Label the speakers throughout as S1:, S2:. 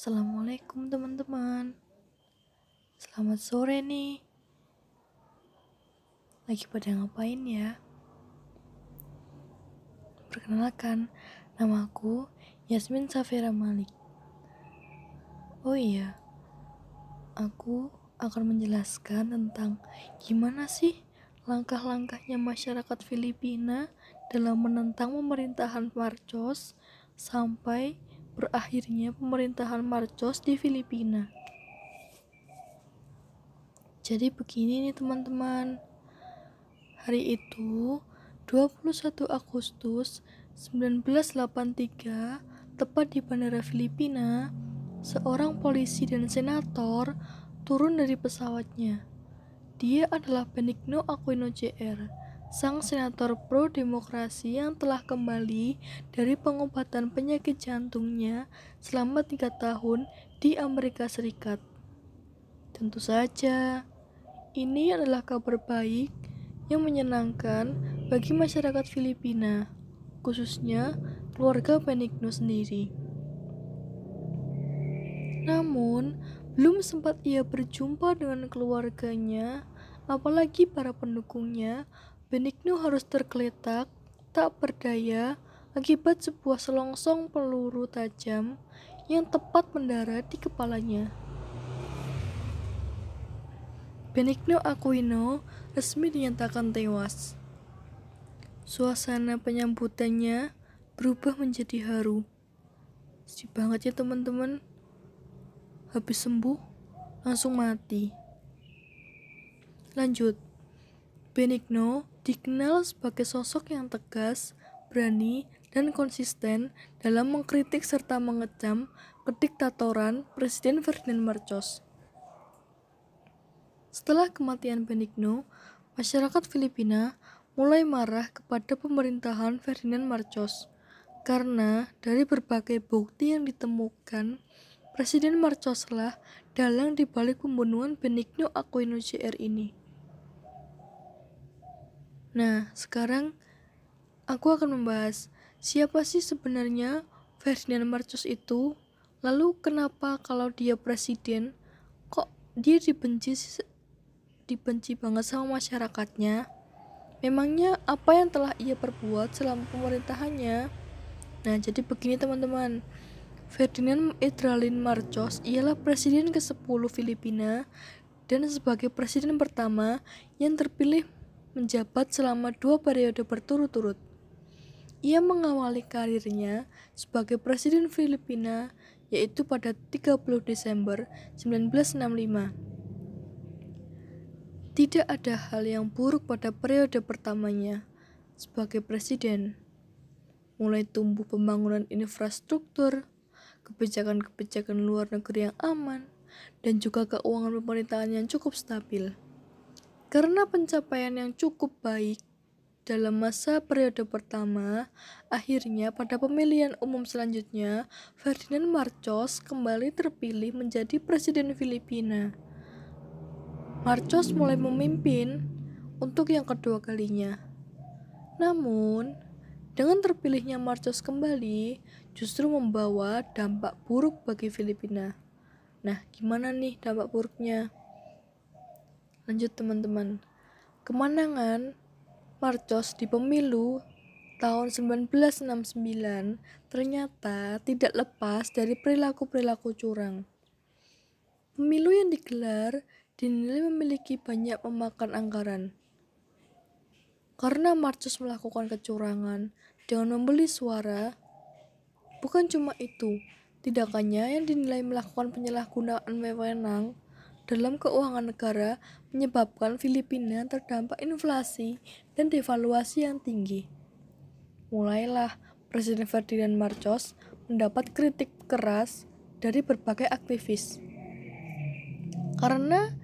S1: Assalamualaikum teman-teman. Selamat sore nih. Lagi pada ngapain ya? Perkenalkan, nama aku Yasmin Safira Malik. Oh iya, aku akan menjelaskan tentang gimana sih langkah-langkahnya masyarakat Filipina dalam menentang pemerintahan Marcos sampai berakhirnya pemerintahan Marcos di Filipina. Jadi begini nih teman-teman. Hari itu 21 Agustus 1983 tepat di bandara Filipina, seorang polisi dan senator turun dari pesawatnya. Dia adalah Benigno Aquino Jr sang senator pro-demokrasi yang telah kembali dari pengobatan penyakit jantungnya selama tiga tahun di Amerika Serikat. Tentu saja, ini adalah kabar baik yang menyenangkan bagi masyarakat Filipina, khususnya keluarga Benigno sendiri. Namun, belum sempat ia berjumpa dengan keluarganya, apalagi para pendukungnya, Benigno harus tergeletak, tak berdaya, akibat sebuah selongsong peluru tajam yang tepat mendarat di kepalanya. Benigno Aquino resmi dinyatakan tewas. Suasana penyambutannya berubah menjadi haru. Si banget ya teman-teman. Habis sembuh, langsung mati. Lanjut. Benigno dikenal sebagai sosok yang tegas, berani, dan konsisten dalam mengkritik serta mengecam kediktatoran Presiden Ferdinand Marcos. Setelah kematian Benigno, masyarakat Filipina mulai marah kepada pemerintahan Ferdinand Marcos karena dari berbagai bukti yang ditemukan, Presiden Marcoslah dalang dibalik pembunuhan Benigno Aquino Jr. ini. Nah, sekarang aku akan membahas siapa sih sebenarnya Ferdinand Marcos itu? Lalu kenapa kalau dia presiden kok dia dibenci dibenci banget sama masyarakatnya? Memangnya apa yang telah ia perbuat selama pemerintahannya? Nah, jadi begini teman-teman. Ferdinand Idralin Marcos ialah presiden ke-10 Filipina dan sebagai presiden pertama yang terpilih menjabat selama dua periode berturut-turut. Ia mengawali karirnya sebagai Presiden Filipina yaitu pada 30 Desember 1965. Tidak ada hal yang buruk pada periode pertamanya sebagai presiden. Mulai tumbuh pembangunan infrastruktur, kebijakan-kebijakan luar negeri yang aman, dan juga keuangan pemerintahan yang cukup stabil. Karena pencapaian yang cukup baik dalam masa periode pertama, akhirnya pada pemilihan umum selanjutnya, Ferdinand Marcos kembali terpilih menjadi presiden Filipina. Marcos mulai memimpin untuk yang kedua kalinya. Namun, dengan terpilihnya Marcos kembali, justru membawa dampak buruk bagi Filipina. Nah, gimana nih dampak buruknya? Lanjut teman-teman. Kemenangan Marcos di pemilu tahun 1969 ternyata tidak lepas dari perilaku-perilaku curang. Pemilu yang digelar dinilai memiliki banyak memakan anggaran. Karena Marcos melakukan kecurangan dengan membeli suara, bukan cuma itu, tindakannya yang dinilai melakukan penyalahgunaan wewenang dalam keuangan negara menyebabkan Filipina terdampak inflasi dan devaluasi yang tinggi. Mulailah Presiden Ferdinand Marcos mendapat kritik keras dari berbagai aktivis. Karena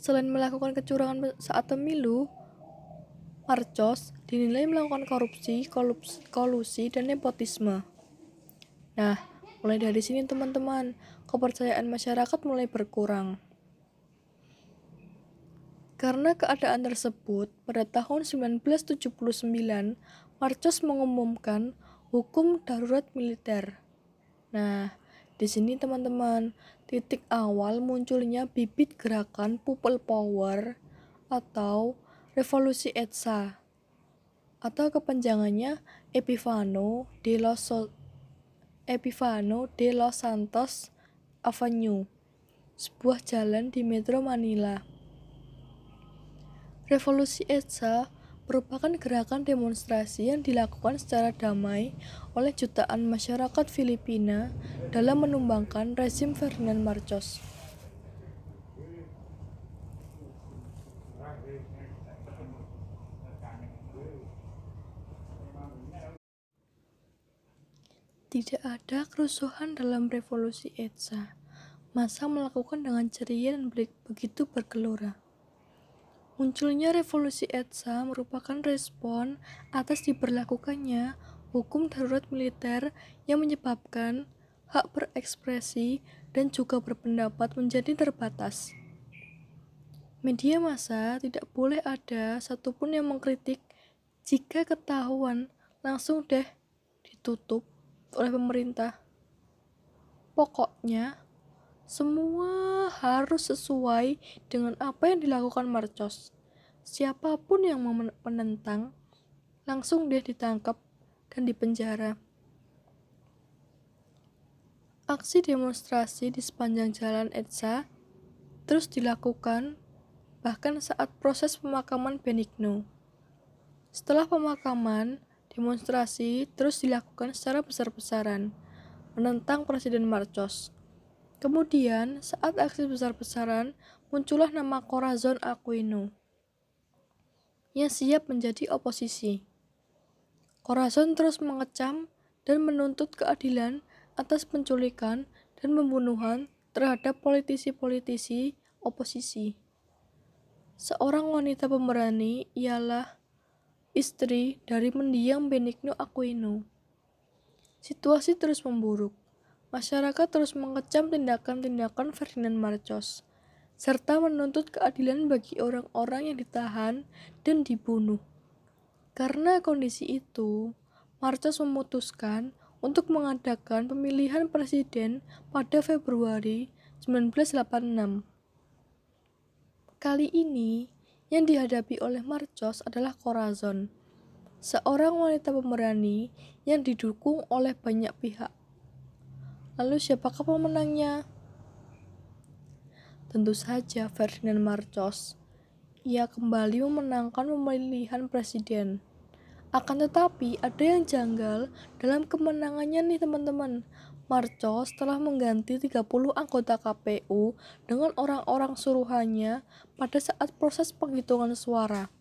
S1: selain melakukan kecurangan saat pemilu, Marcos dinilai melakukan korupsi, kolusi, dan nepotisme. Nah, mulai dari sini teman-teman, kepercayaan masyarakat mulai berkurang. Karena keadaan tersebut, pada tahun 1979, Marcos mengumumkan hukum darurat militer. Nah, Di sini teman-teman, titik awal munculnya bibit gerakan People Power atau Revolusi Etsa atau kepanjangannya Epifano de los so Epifano de los Santos Avenue, sebuah jalan di Metro Manila. Revolusi Etsa merupakan gerakan demonstrasi yang dilakukan secara damai oleh jutaan masyarakat Filipina dalam menumbangkan rezim Ferdinand Marcos. Tidak ada kerusuhan dalam revolusi Etsa. Masa melakukan dengan ceria dan begitu bergelora. Munculnya revolusi ETSA merupakan respon atas diberlakukannya hukum darurat militer yang menyebabkan hak berekspresi dan juga berpendapat menjadi terbatas. Media massa tidak boleh ada satupun yang mengkritik jika ketahuan langsung deh ditutup oleh pemerintah. Pokoknya, semua harus sesuai dengan apa yang dilakukan Marcos. Siapa pun yang menentang, langsung dia ditangkap dan dipenjara. Aksi demonstrasi di sepanjang jalan Etsa terus dilakukan bahkan saat proses pemakaman Benigno. Setelah pemakaman, demonstrasi terus dilakukan secara besar-besaran menentang Presiden Marcos. Kemudian, saat aksi besar-besaran, muncullah nama Corazon Aquino yang siap menjadi oposisi. Corazon terus mengecam dan menuntut keadilan atas penculikan dan pembunuhan terhadap politisi-politisi oposisi. Seorang wanita pemberani ialah istri dari mendiang Benigno Aquino. Situasi terus memburuk masyarakat terus mengecam tindakan-tindakan Ferdinand Marcos, serta menuntut keadilan bagi orang-orang yang ditahan dan dibunuh. Karena kondisi itu, Marcos memutuskan untuk mengadakan pemilihan presiden pada Februari 1986. Kali ini, yang dihadapi oleh Marcos adalah Corazon, seorang wanita pemberani yang didukung oleh banyak pihak Lalu siapakah pemenangnya? Tentu saja Ferdinand Marcos. Ia kembali memenangkan pemilihan presiden. Akan tetapi ada yang janggal dalam kemenangannya nih teman-teman. Marcos telah mengganti 30 anggota KPU dengan orang-orang suruhannya pada saat proses penghitungan suara.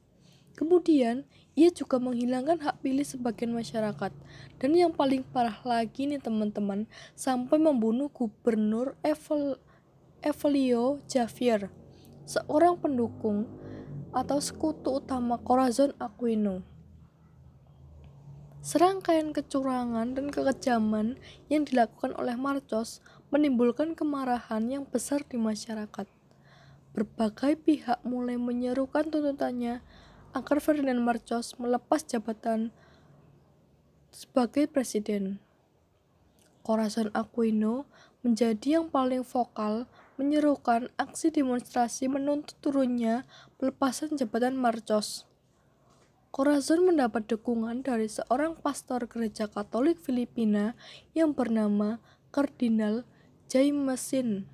S1: Kemudian, ia juga menghilangkan hak pilih sebagian masyarakat. Dan yang paling parah lagi nih teman-teman, sampai membunuh gubernur Evel Evelio Javier, seorang pendukung atau sekutu utama Corazon Aquino. Serangkaian kecurangan dan kekejaman yang dilakukan oleh Marcos menimbulkan kemarahan yang besar di masyarakat. Berbagai pihak mulai menyerukan tuntutannya agar Ferdinand Marcos melepas jabatan sebagai presiden. Corazon Aquino menjadi yang paling vokal menyerukan aksi demonstrasi menuntut turunnya pelepasan jabatan Marcos. Corazon mendapat dukungan dari seorang pastor gereja Katolik Filipina yang bernama Kardinal Jaime Sin.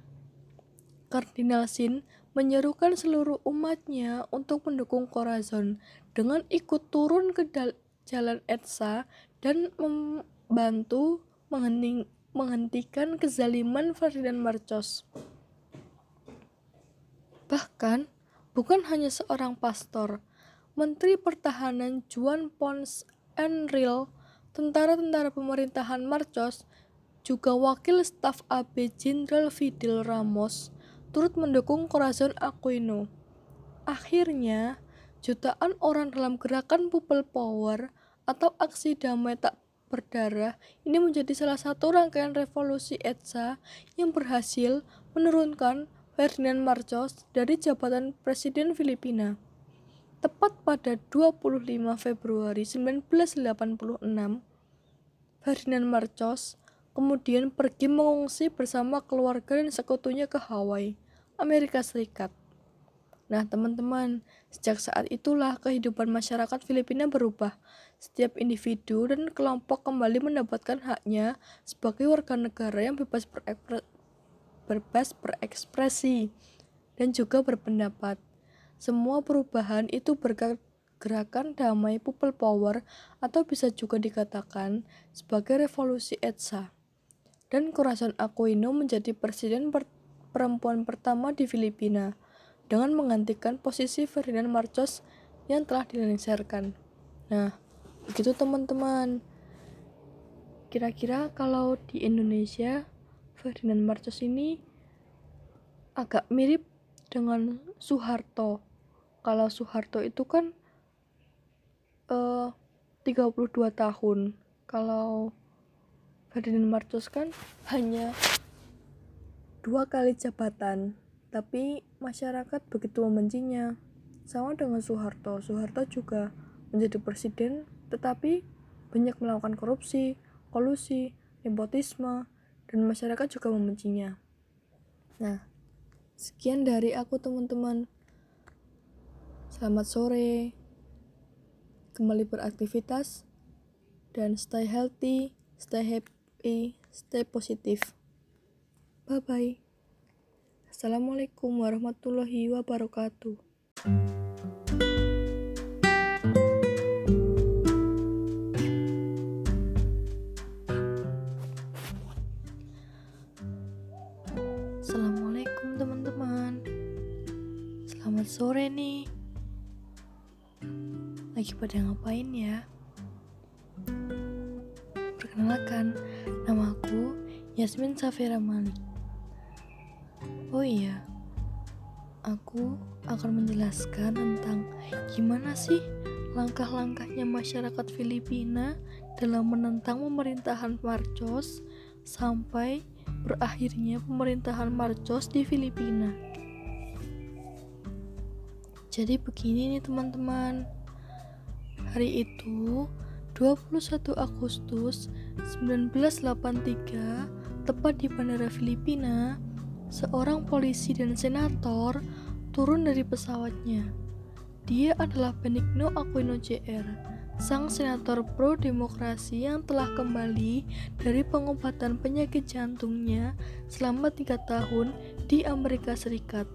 S1: Kardinal Sin menyerukan seluruh umatnya untuk mendukung Corazon dengan ikut turun ke jalan Etsa dan membantu menghentikan kezaliman Ferdinand Marcos. Bahkan, bukan hanya seorang pastor, Menteri Pertahanan Juan Pons Enril, tentara-tentara pemerintahan Marcos, juga wakil staf AB Jenderal Fidel Ramos, turut mendukung Corazon Aquino. Akhirnya, jutaan orang dalam gerakan People Power atau aksi damai tak berdarah ini menjadi salah satu rangkaian revolusi ETSA yang berhasil menurunkan Ferdinand Marcos dari jabatan Presiden Filipina. Tepat pada 25 Februari 1986, Ferdinand Marcos kemudian pergi mengungsi bersama keluarga dan sekutunya ke Hawaii, Amerika Serikat. Nah, teman-teman, sejak saat itulah kehidupan masyarakat Filipina berubah. Setiap individu dan kelompok kembali mendapatkan haknya sebagai warga negara yang bebas, berekspre bebas berekspresi dan juga berpendapat. Semua perubahan itu berkat gerakan damai people power atau bisa juga dikatakan sebagai revolusi ETSA. Dan Corazon Aquino menjadi presiden per perempuan pertama di Filipina dengan menggantikan posisi Ferdinand Marcos yang telah dilengsarkan. Nah, begitu teman-teman. Kira-kira kalau di Indonesia Ferdinand Marcos ini agak mirip dengan Soeharto. Kalau Soeharto itu kan eh, uh, 32 tahun. Kalau Ferdinand Marcos kan hanya dua kali jabatan tapi masyarakat begitu membencinya. Sama dengan Soeharto, Soeharto juga menjadi presiden tetapi banyak melakukan korupsi, kolusi, nepotisme, dan masyarakat juga membencinya. Nah, sekian dari aku teman-teman. Selamat sore. Kembali beraktivitas dan stay healthy, stay happy, stay positif. Bye bye. Assalamualaikum warahmatullahi wabarakatuh. Assalamualaikum teman-teman. Selamat sore nih. Lagi pada ngapain ya? Perkenalkan, namaku Yasmin Safira Malik iya, aku akan menjelaskan tentang gimana sih langkah-langkahnya masyarakat Filipina dalam menentang pemerintahan Marcos sampai berakhirnya pemerintahan Marcos di Filipina. Jadi begini nih teman-teman. Hari itu 21 Agustus 1983 tepat di bandara Filipina seorang polisi dan senator turun dari pesawatnya. Dia adalah Benigno Aquino Jr., sang senator pro-demokrasi yang telah kembali dari pengobatan penyakit jantungnya selama tiga tahun di Amerika Serikat.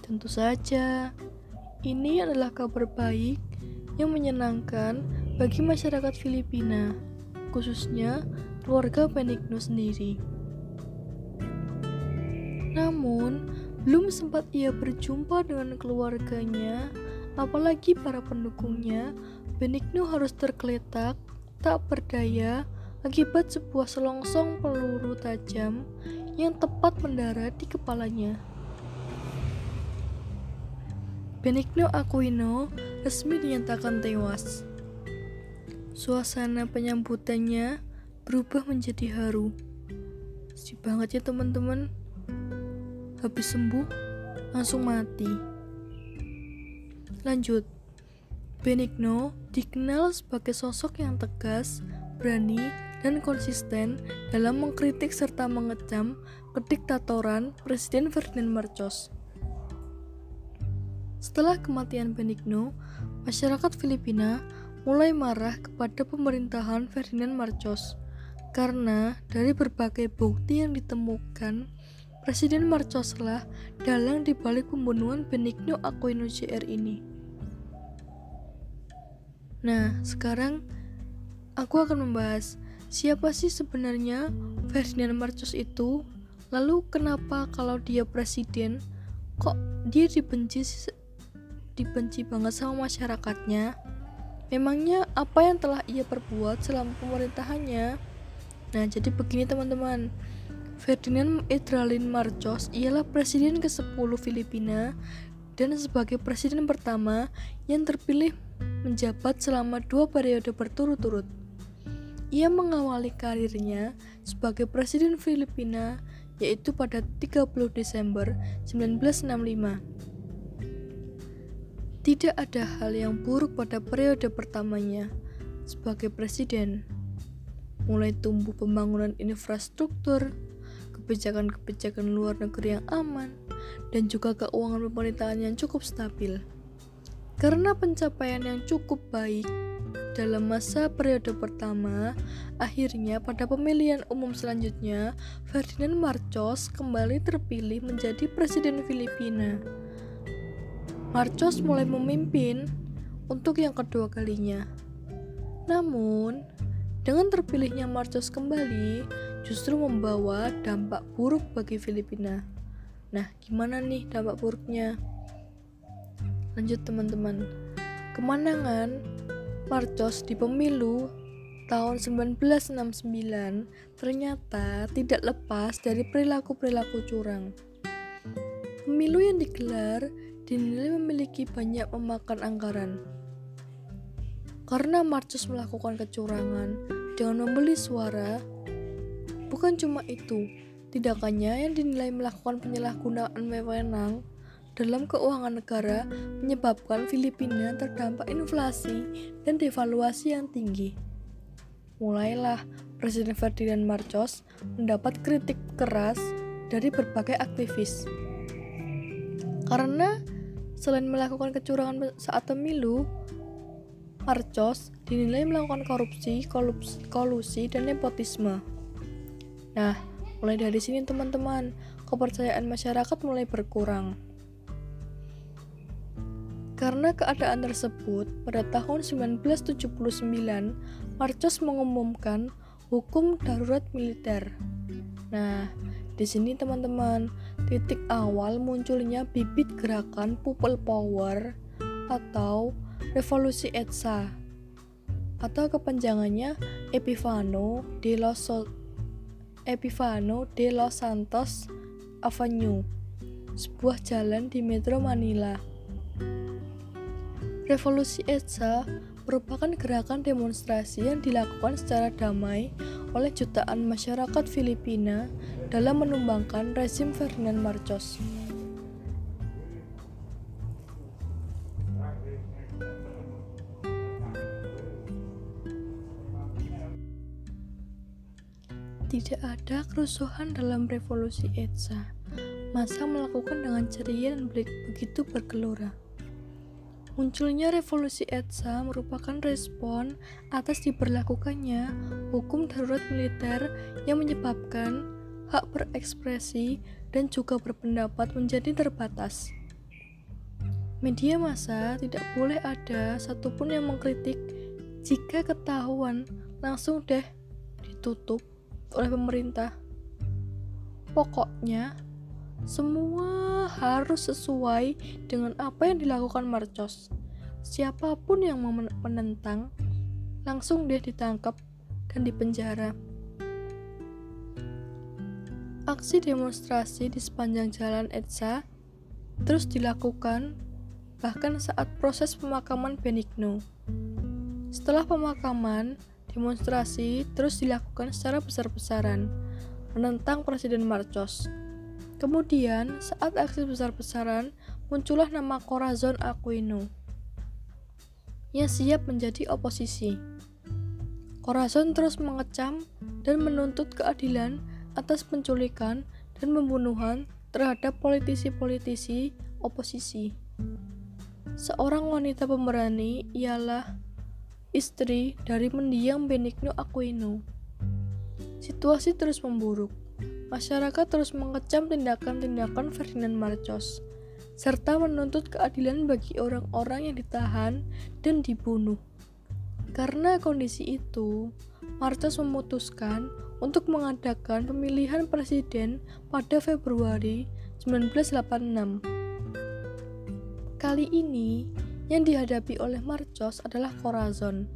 S1: Tentu saja, ini adalah kabar baik yang menyenangkan bagi masyarakat Filipina, khususnya keluarga Benigno sendiri. Namun, belum sempat ia berjumpa dengan keluarganya, apalagi para pendukungnya, Benigno harus tergeletak, tak berdaya, akibat sebuah selongsong peluru tajam yang tepat mendarat di kepalanya. Benigno Aquino resmi dinyatakan tewas. Suasana penyambutannya berubah menjadi haru. Si banget ya teman-teman habis sembuh langsung mati. Lanjut, Benigno dikenal sebagai sosok yang tegas, berani, dan konsisten dalam mengkritik serta mengecam kediktatoran Presiden Ferdinand Marcos. Setelah kematian Benigno, masyarakat Filipina mulai marah kepada pemerintahan Ferdinand Marcos karena dari berbagai bukti yang ditemukan Presiden Marcoslah dalang dibalik pembunuhan Benigno Aquino Jr. ini. Nah, sekarang aku akan membahas siapa sih sebenarnya Ferdinand Marcos itu? Lalu kenapa kalau dia presiden kok dia dibenci dibenci banget sama masyarakatnya? Memangnya apa yang telah ia perbuat selama pemerintahannya? Nah, jadi begini teman-teman. Ferdinand Idralin Marcos ialah presiden ke-10 Filipina dan sebagai presiden pertama yang terpilih menjabat selama dua periode berturut-turut. Ia mengawali karirnya sebagai presiden Filipina yaitu pada 30 Desember 1965. Tidak ada hal yang buruk pada periode pertamanya sebagai presiden. mulai tumbuh pembangunan infrastruktur, kebijakan-kebijakan luar negeri yang aman, dan juga keuangan pemerintahan yang cukup stabil. Karena pencapaian yang cukup baik dalam masa periode pertama, akhirnya pada pemilihan umum selanjutnya, Ferdinand Marcos kembali terpilih menjadi presiden Filipina. Marcos mulai memimpin untuk yang kedua kalinya. Namun, dengan terpilihnya Marcos kembali, justru membawa dampak buruk bagi Filipina. Nah, gimana nih dampak buruknya? Lanjut teman-teman. Kemenangan Marcos di pemilu tahun 1969 ternyata tidak lepas dari perilaku-perilaku curang. Pemilu yang digelar dinilai memiliki banyak memakan anggaran. Karena Marcos melakukan kecurangan dengan membeli suara, bukan cuma itu, tindakannya yang dinilai melakukan penyalahgunaan wewenang dalam keuangan negara menyebabkan Filipina terdampak inflasi dan devaluasi yang tinggi. Mulailah Presiden Ferdinand Marcos mendapat kritik keras dari berbagai aktivis. Karena selain melakukan kecurangan saat pemilu, Marcos dinilai melakukan korupsi, kolusi, dan nepotisme. Nah, mulai dari sini teman-teman, kepercayaan masyarakat mulai berkurang. Karena keadaan tersebut, pada tahun 1979, Marcos mengumumkan hukum darurat militer. Nah, di sini teman-teman, titik awal munculnya bibit gerakan People Power atau Revolusi ETSA atau kepanjangannya Epifano de los Epifano de los Santos Avenue, sebuah jalan di Metro Manila. Revolusi ETSA merupakan gerakan demonstrasi yang dilakukan secara damai oleh jutaan masyarakat Filipina dalam menumbangkan rezim Ferdinand Marcos. Tidak ada kerusuhan dalam revolusi ETSA. Masa melakukan dengan ceria dan begitu bergelora. Munculnya revolusi ETSA merupakan respon atas diberlakukannya hukum darurat militer yang menyebabkan hak berekspresi dan juga berpendapat menjadi terbatas. Media massa tidak boleh ada satupun yang mengkritik jika ketahuan langsung deh ditutup oleh pemerintah. Pokoknya, semua harus sesuai dengan apa yang dilakukan Marcos. Siapa pun yang menentang, langsung dia ditangkap dan dipenjara. Aksi demonstrasi di sepanjang jalan Etsa terus dilakukan bahkan saat proses pemakaman Benigno. Setelah pemakaman, demonstrasi terus dilakukan secara besar-besaran menentang Presiden Marcos. Kemudian, saat aksi besar-besaran, muncullah nama Corazon Aquino yang siap menjadi oposisi. Corazon terus mengecam dan menuntut keadilan atas penculikan dan pembunuhan terhadap politisi-politisi oposisi. Seorang wanita pemberani ialah istri dari mendiang Benigno Aquino. Situasi terus memburuk masyarakat terus mengecam tindakan-tindakan Ferdinand Marcos, serta menuntut keadilan bagi orang-orang yang ditahan dan dibunuh. Karena kondisi itu, Marcos memutuskan untuk mengadakan pemilihan presiden pada Februari 1986. Kali ini, yang dihadapi oleh Marcos adalah Corazon,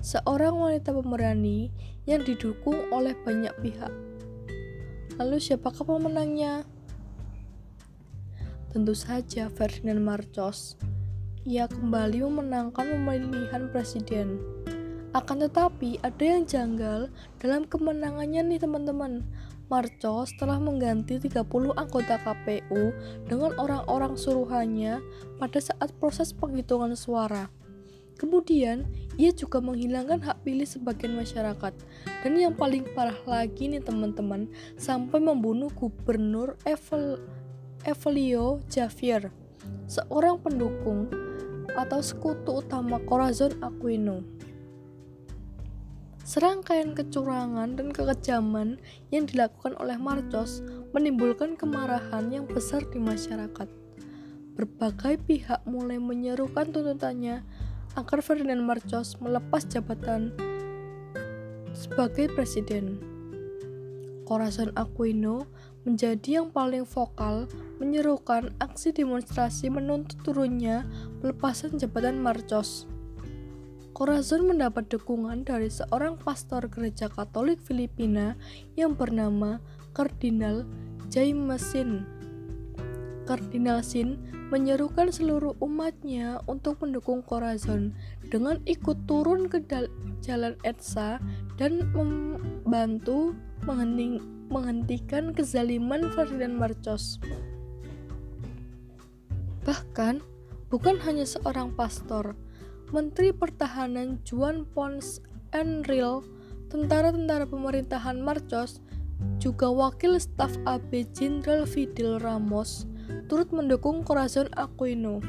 S1: seorang wanita pemberani yang didukung oleh banyak pihak Lalu siapakah pemenangnya? Tentu saja Ferdinand Marcos. Ia kembali memenangkan pemilihan presiden. Akan tetapi ada yang janggal dalam kemenangannya nih teman-teman. Marcos telah mengganti 30 anggota KPU dengan orang-orang suruhannya pada saat proses penghitungan suara. Kemudian, ia juga menghilangkan hak pilih sebagian masyarakat. Dan yang paling parah lagi nih teman-teman, sampai membunuh gubernur Evel Evelio Javier, seorang pendukung atau sekutu utama Corazon Aquino. Serangkaian kecurangan dan kekejaman yang dilakukan oleh Marcos menimbulkan kemarahan yang besar di masyarakat. Berbagai pihak mulai menyerukan tuntutannya agar Ferdinand Marcos melepas jabatan sebagai presiden. Corazon Aquino menjadi yang paling vokal menyerukan aksi demonstrasi menuntut turunnya pelepasan jabatan Marcos. Corazon mendapat dukungan dari seorang pastor gereja Katolik Filipina yang bernama Kardinal Jaimesin. Kardinal Sin menyerukan seluruh umatnya untuk mendukung Corazon dengan ikut turun ke jalan Etsa dan membantu menghentikan kezaliman Ferdinand Marcos. Bahkan, bukan hanya seorang pastor, Menteri Pertahanan Juan Pons Enril, tentara-tentara pemerintahan Marcos, juga wakil staf AB Jenderal Fidel Ramos, turut mendukung Corazon Aquino.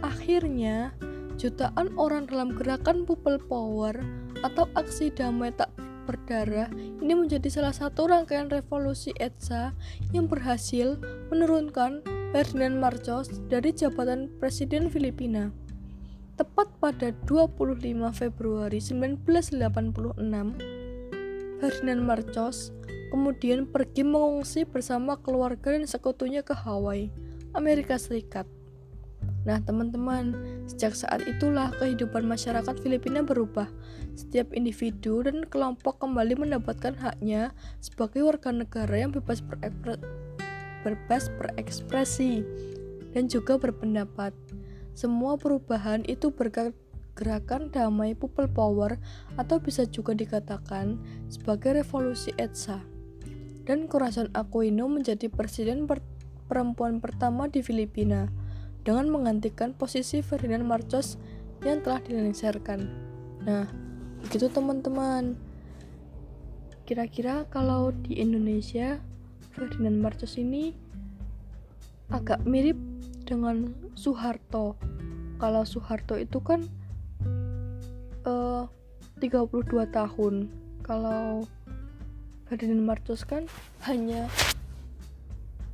S1: Akhirnya, jutaan orang dalam gerakan People Power atau aksi damai tak berdarah ini menjadi salah satu rangkaian revolusi ETSA yang berhasil menurunkan Ferdinand Marcos dari jabatan Presiden Filipina. Tepat pada 25 Februari 1986, Ferdinand Marcos kemudian pergi mengungsi bersama keluarga dan sekutunya ke Hawaii, Amerika Serikat. Nah, teman-teman, sejak saat itulah kehidupan masyarakat Filipina berubah. Setiap individu dan kelompok kembali mendapatkan haknya sebagai warga negara yang bebas, berekspre bebas berekspresi dan juga berpendapat. Semua perubahan itu berkat gerakan damai people power atau bisa juga dikatakan sebagai revolusi ETSA dan Corazon Aquino menjadi presiden per perempuan pertama di Filipina dengan menggantikan posisi Ferdinand Marcos yang telah dilengsarkan. Nah, begitu teman-teman. Kira-kira kalau di Indonesia Ferdinand Marcos ini agak mirip dengan Soeharto. Kalau Soeharto itu kan eh, uh, 32 tahun. Kalau Ferdinand Marcos kan hanya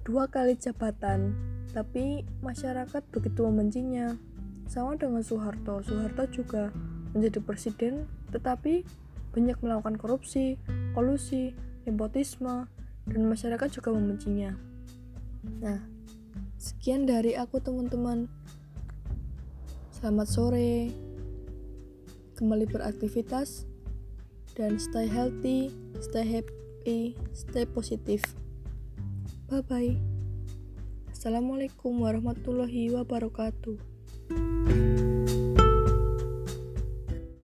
S1: dua kali jabatan, tapi masyarakat begitu membencinya. Sama dengan Soeharto, Soeharto juga menjadi presiden, tetapi banyak melakukan korupsi, kolusi, nepotisme, dan masyarakat juga membencinya. Nah, sekian dari aku teman-teman. Selamat sore. Kembali beraktivitas dan stay healthy, stay happy stay positif. Bye bye. Assalamualaikum warahmatullahi wabarakatuh.